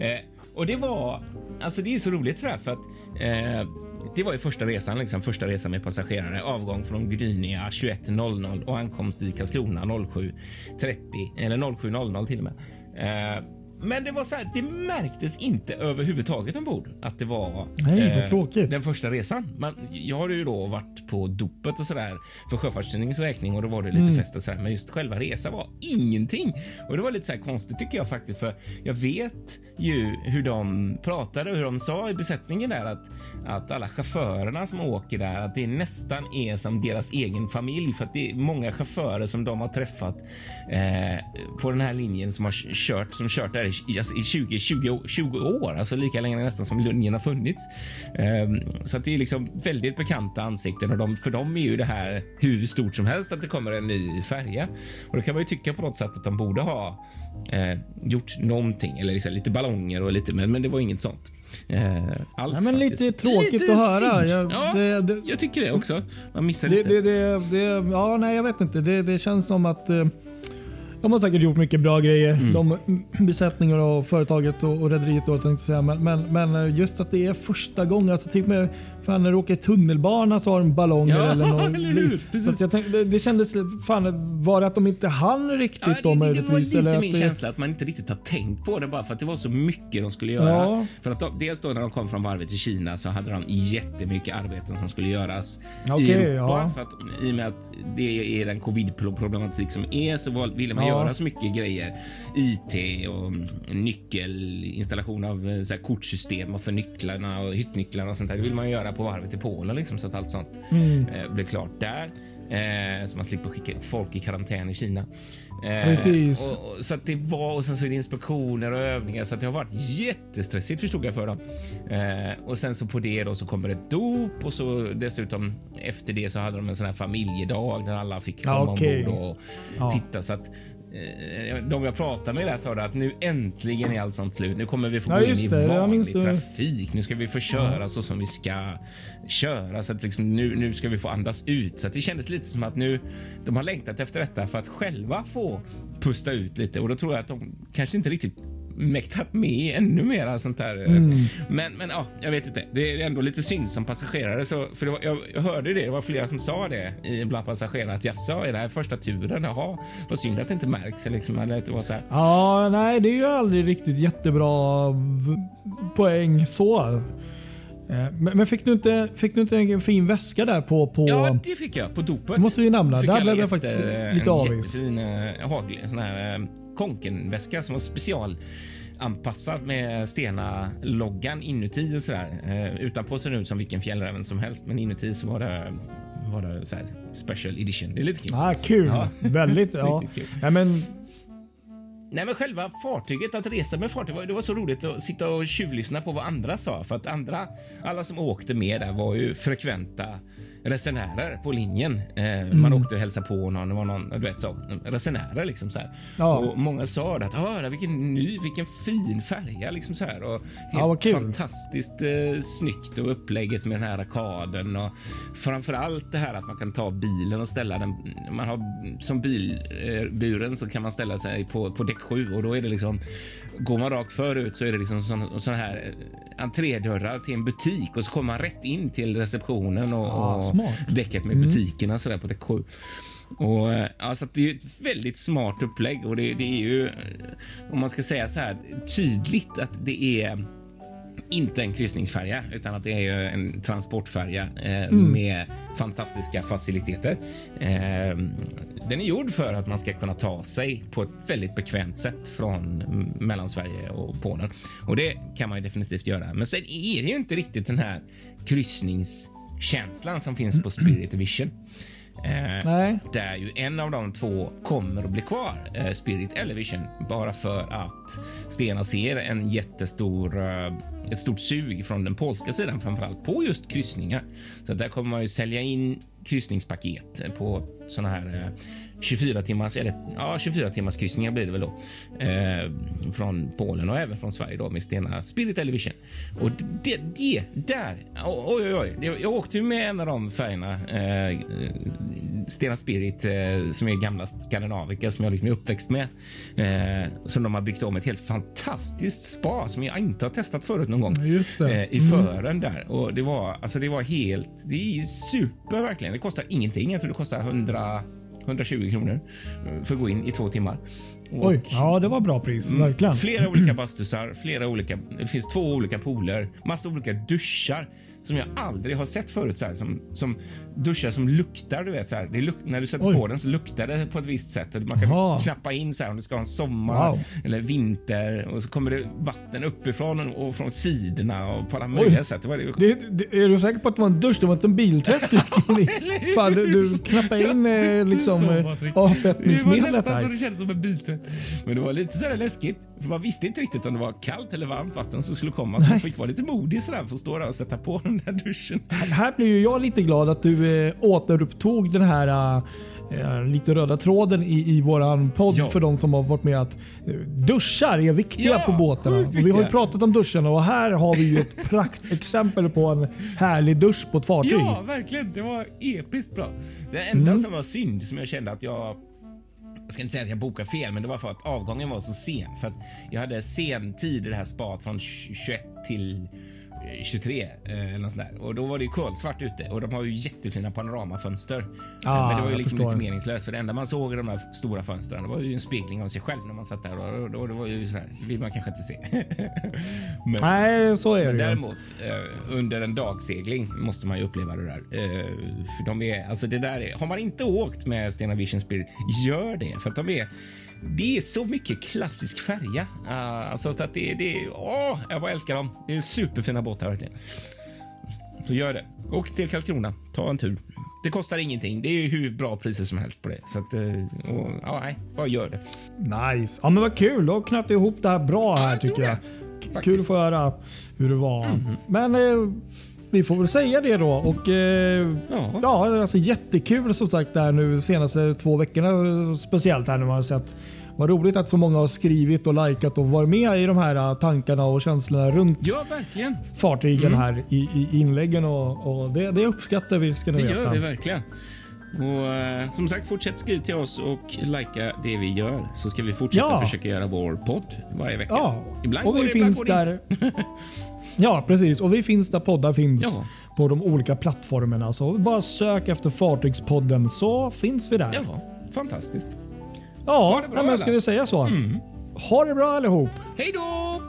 Eh, och det var, alltså det är så roligt sådär för att eh, det var ju första resan, liksom första resan med passagerare. Avgång från Gdynia 21.00 och ankomst i Karlskrona 07.30 eller 07.00 till och med. Eh, men det var så här, det märktes inte överhuvudtaget ombord att det var eh, Nej, vad tråkigt. den första resan. Men jag har ju då varit på dopet och sådär för Sjöfartstidningens räkning och då var det lite Mm. fest och sådär. Men just själva resan var ingenting. Och det var lite så här konstigt tycker jag faktiskt för jag vet ju hur de pratade och hur de sa i besättningen där att, att alla chaufförerna som åker där att det nästan är som deras egen familj för att det är många chaufförer som de har träffat eh, på den här linjen som har kört som kört där i, alltså i 20, 20, 20 år, alltså lika länge nästan som linjen har funnits. Ehm, så att det är liksom väldigt bekanta ansikten och de, för dem är ju det här hur stort som helst att det kommer en ny färja. Och då kan man ju tycka på något sätt att de borde ha eh, gjort någonting eller liksom lite ballonger och lite, men, men det var inget sånt. Eh, alls Ja, men lite faktiskt. tråkigt Lite att höra. Jag- ja, det- det- jag tycker det också. Man missar Det, lite. det, det, det, ja, nej, jag vet inte. Det, det känns som att eh, de har säkert gjort mycket bra grejer. Mm. De, besättningar och företaget och, och rederiet då tänkte jag säga. Men, men, men just att det är första gången. Alltså typ med, fan när du åker tunnelbana så har de ballonger Ja, eller något. [laughs] eller hur? Så Precis. jag tänkte, det, det kändes, fan var det att de inte hann riktigt Ja, då det, det, det var lite eller min det, känsla att man inte riktigt har tänkt på det bara för att det var så mycket de skulle göra. Ja. För att de, dels då när de kom från varvet till Kina så hade de jättemycket arbeten som skulle göras i Okej, Europa. ja. För att, I och med att det är den covid-problematik som är så ville man Göra så mycket grejer. IT och nyckelinstallation av eh, så kortsystem och för nycklarna och hyttnycklarna och sånt där. Det vill man göra på varvet i Polen liksom, så att allt sånt Mm. eh, blir klart där. Eh, så man slipper skicka folk i karantän i Kina. Eh, Precis. Och, och, så att det var och sen så är det inspektioner och övningar så att det har varit jättestressigt förstod jag för dem. Eh, och sen så på det då så kommer ett dop och så dessutom efter det så hade de en sån här familjedag där alla fick komma Ja, okej. ombord och Ja. titta så att de jag pratade med där sa att nu äntligen är allt sånt slut. Nu kommer vi få Ja, gå in i det. Vanlig trafik. Nu ska vi få köra så som vi ska köra. Så att liksom nu, nu ska vi få andas ut. Så det kändes lite som att nu de har längtat efter detta för att själva få pusta ut lite. Och då tror jag att de kanske inte riktigt mäktat med ännu mer sånt där. Mm. Men, men ja, jag vet inte. Det är ändå lite synd som passagerare. Så, för var, jag, jag hörde det. Det var flera som sa det i- bland passagerare att jaså, är det här första turen? Jaha, vad synd att det inte märks. Liksom, eller att det var så här. Ja, nej det är ju aldrig riktigt jättebra poäng så. Eh, Men, fick, du inte, fick du inte en fin väska där på... på Ja, det fick jag på dopet. Måste vi nämna. Där blev jag faktiskt lite en avis. jättefin eh, hagel, sån här eh, konkenväska som var specialanpassad med Stena-loggan inuti och sådär. Eh, utanpå ser den ut som vilken fjällräven som helst, men inuti så var det, var det så här special edition. Det är lite kul. Ah, kul. Ja. [laughs] Väldigt. ja. Nej, men, Nej, men själva fartyget, att resa med fartyg, var- det var så roligt att sitta och tjuvlyssna på vad andra sa. För att andra, alla som åkte med där var ju frekventa resenärer på linjen. Eh, Man åkte och hälsade på någon, det var någon, du vet så, resenärer liksom så här. Ja. Och många sa det att, ah, vilken ny, vilken fin färja liksom så här. Och helt Ja, fantastiskt eh, snyggt och upplägget med den här arkaden och framför allt det här att man kan ta bilen och ställa den. Man har som bilburen så kan man ställa sig på, på däck 7 och då är det liksom går man rakt förut så är det liksom sån, sån här eh, entrédörrar till en butik och så kommer man rätt in till receptionen och, och smart. däcket med butikerna så där på däck 7. Och, alltså det är ett väldigt smart upplägg och det, det är ju, eh, om man ska säga så här, tydligt att det är inte en kryssningsfärja utan att det är ju en transportfärja eh, med fantastiska faciliteter. Eh, den är gjord för att man ska kunna ta sig på ett väldigt bekvämt sätt från mm, Mellansverige och Polen och det kan man ju definitivt göra. Men sen är det ju inte riktigt den här kryssningskänslan som finns på Spirit Vision. Eh, där ju en av de två kommer att bli kvar, eh, Spirit eller Vision, bara för att Stena ser en jättestor, eh, ett stort sug från den polska sidan framför allt på just kryssningar. Så där kommer man ju sälja in kryssningspaket på såna här eh, 24 timmars eller ja, 24 timmars kryssningar blir det väl då eh, från Polen och även från Sverige då med Stena Spirit Television. Och det, det där. Oj, oj, oj. Jag åkte ju med en av de färgerna. Eh, Stena Spirit eh, som är gamla Skandinavika som jag liksom är uppväxt med. Eh, som de har byggt om ett helt fantastiskt spa som jag inte har testat förut någon gång. Eh, I fören där och det var alltså det var helt. Det är super verkligen. Det kostar ingenting. Jag tror det kostar 100 120 kronor eh, för att gå in i två timmar. Och Oj, ja det var bra pris. Mm. Verkligen. Flera olika bastusar, flera olika, det finns två olika pooler, massa olika duschar som jag aldrig har sett förut. Så här, som, som duschar som luktar. Du vet, så här, det luk, när du sätter Oj. på den så luktar det på ett visst sätt. Man kan Jaha. knappa in så här, om du ska ha en sommar Wow. eller vinter och så kommer det vatten uppifrån och från sidorna och på alla möjliga sätt. Det var, det, Det, det, är du säker på att det var en dusch? Det var inte en biltvätt? [laughs] Fan, du, du knappade in eh, liksom eh, Patrik. det var avfettningsmedlet nästan så det kändes som en biltvätt. Men det var lite så här läskigt. För man visste inte riktigt om det var kallt eller varmt vatten som skulle komma. Så man fick vara lite modig sådär för att stå där och sätta på den där duschen. Här blir ju jag lite glad att du eh, återupptog den här eh, lite röda tråden i, i våran podd Ja. för de som har varit med att eh, duschar är viktiga Ja, på båtarna. Och vi har ju pratat om duscharna och här har vi ju ett [laughs] praktexempel på en härlig dusch på ett fartyg. Ja, verkligen. Det var episkt bra. Det enda Mm. som var synd som jag kände att jag jag ska inte säga att jag bokade fel, men det var för att avgången var så sen. För att jag hade sen tid i det här spat från 21 till 23 eh, eller något sånt där. Och då var det ju kolsvart ute och de har ju jättefina panoramafönster. Ah, men det var ju liksom lite meningslöst för det enda man såg i de här stora fönstren det var ju en spegling av sig själv när man satt där och, och, och det var ju så här, vill man kanske inte se. [laughs] men, Nej, så är det ju. Däremot eh, under en dagsegling måste man ju uppleva det där. Eh, för de är, alltså det där är, har man inte åkt med Stena Vision Spirit, gör det. För att de är, det är så mycket klassisk färja. Uh, alltså så att det, det åh, jag bara älskar dem. Det är superfina båtar verkligen. Så gör det. Åk till Karlskrona, ta en tur. Det kostar ingenting. Det är hur bra priser som helst på det. Så att, eh, och, ja, nej, bara gör det. Nice. Ja, men vad kul. Då knöt ihop det här bra här jag tror tycker jag. Kul att få höra hur det var. Men eh, vi får väl säga det då. Och, eh, Ja. ja, alltså jättekul som sagt där nu senaste två veckorna. Speciellt här nu man har sett. Vad roligt att så många har skrivit och likat och varit med i de här eh, tankarna och känslorna runt Ja, verkligen. fartygen här i, i inläggen. Och, och det, det uppskattar vi ska ni Det veta. gör vi verkligen. Och eh, som sagt, fortsätt skriva till oss och likea det vi gör så ska vi fortsätta Ja. försöka göra vår podd varje vecka. Ja, Ibland och vi finns går det inte. där. [laughs] ja, precis. Och vi finns där poddar finns Ja. på de olika plattformarna. Så bara sök efter Fartygspodden så finns vi där. Ja, fantastiskt. ja bra, men ska vi säga så? Ha det bra allihop. Hej då!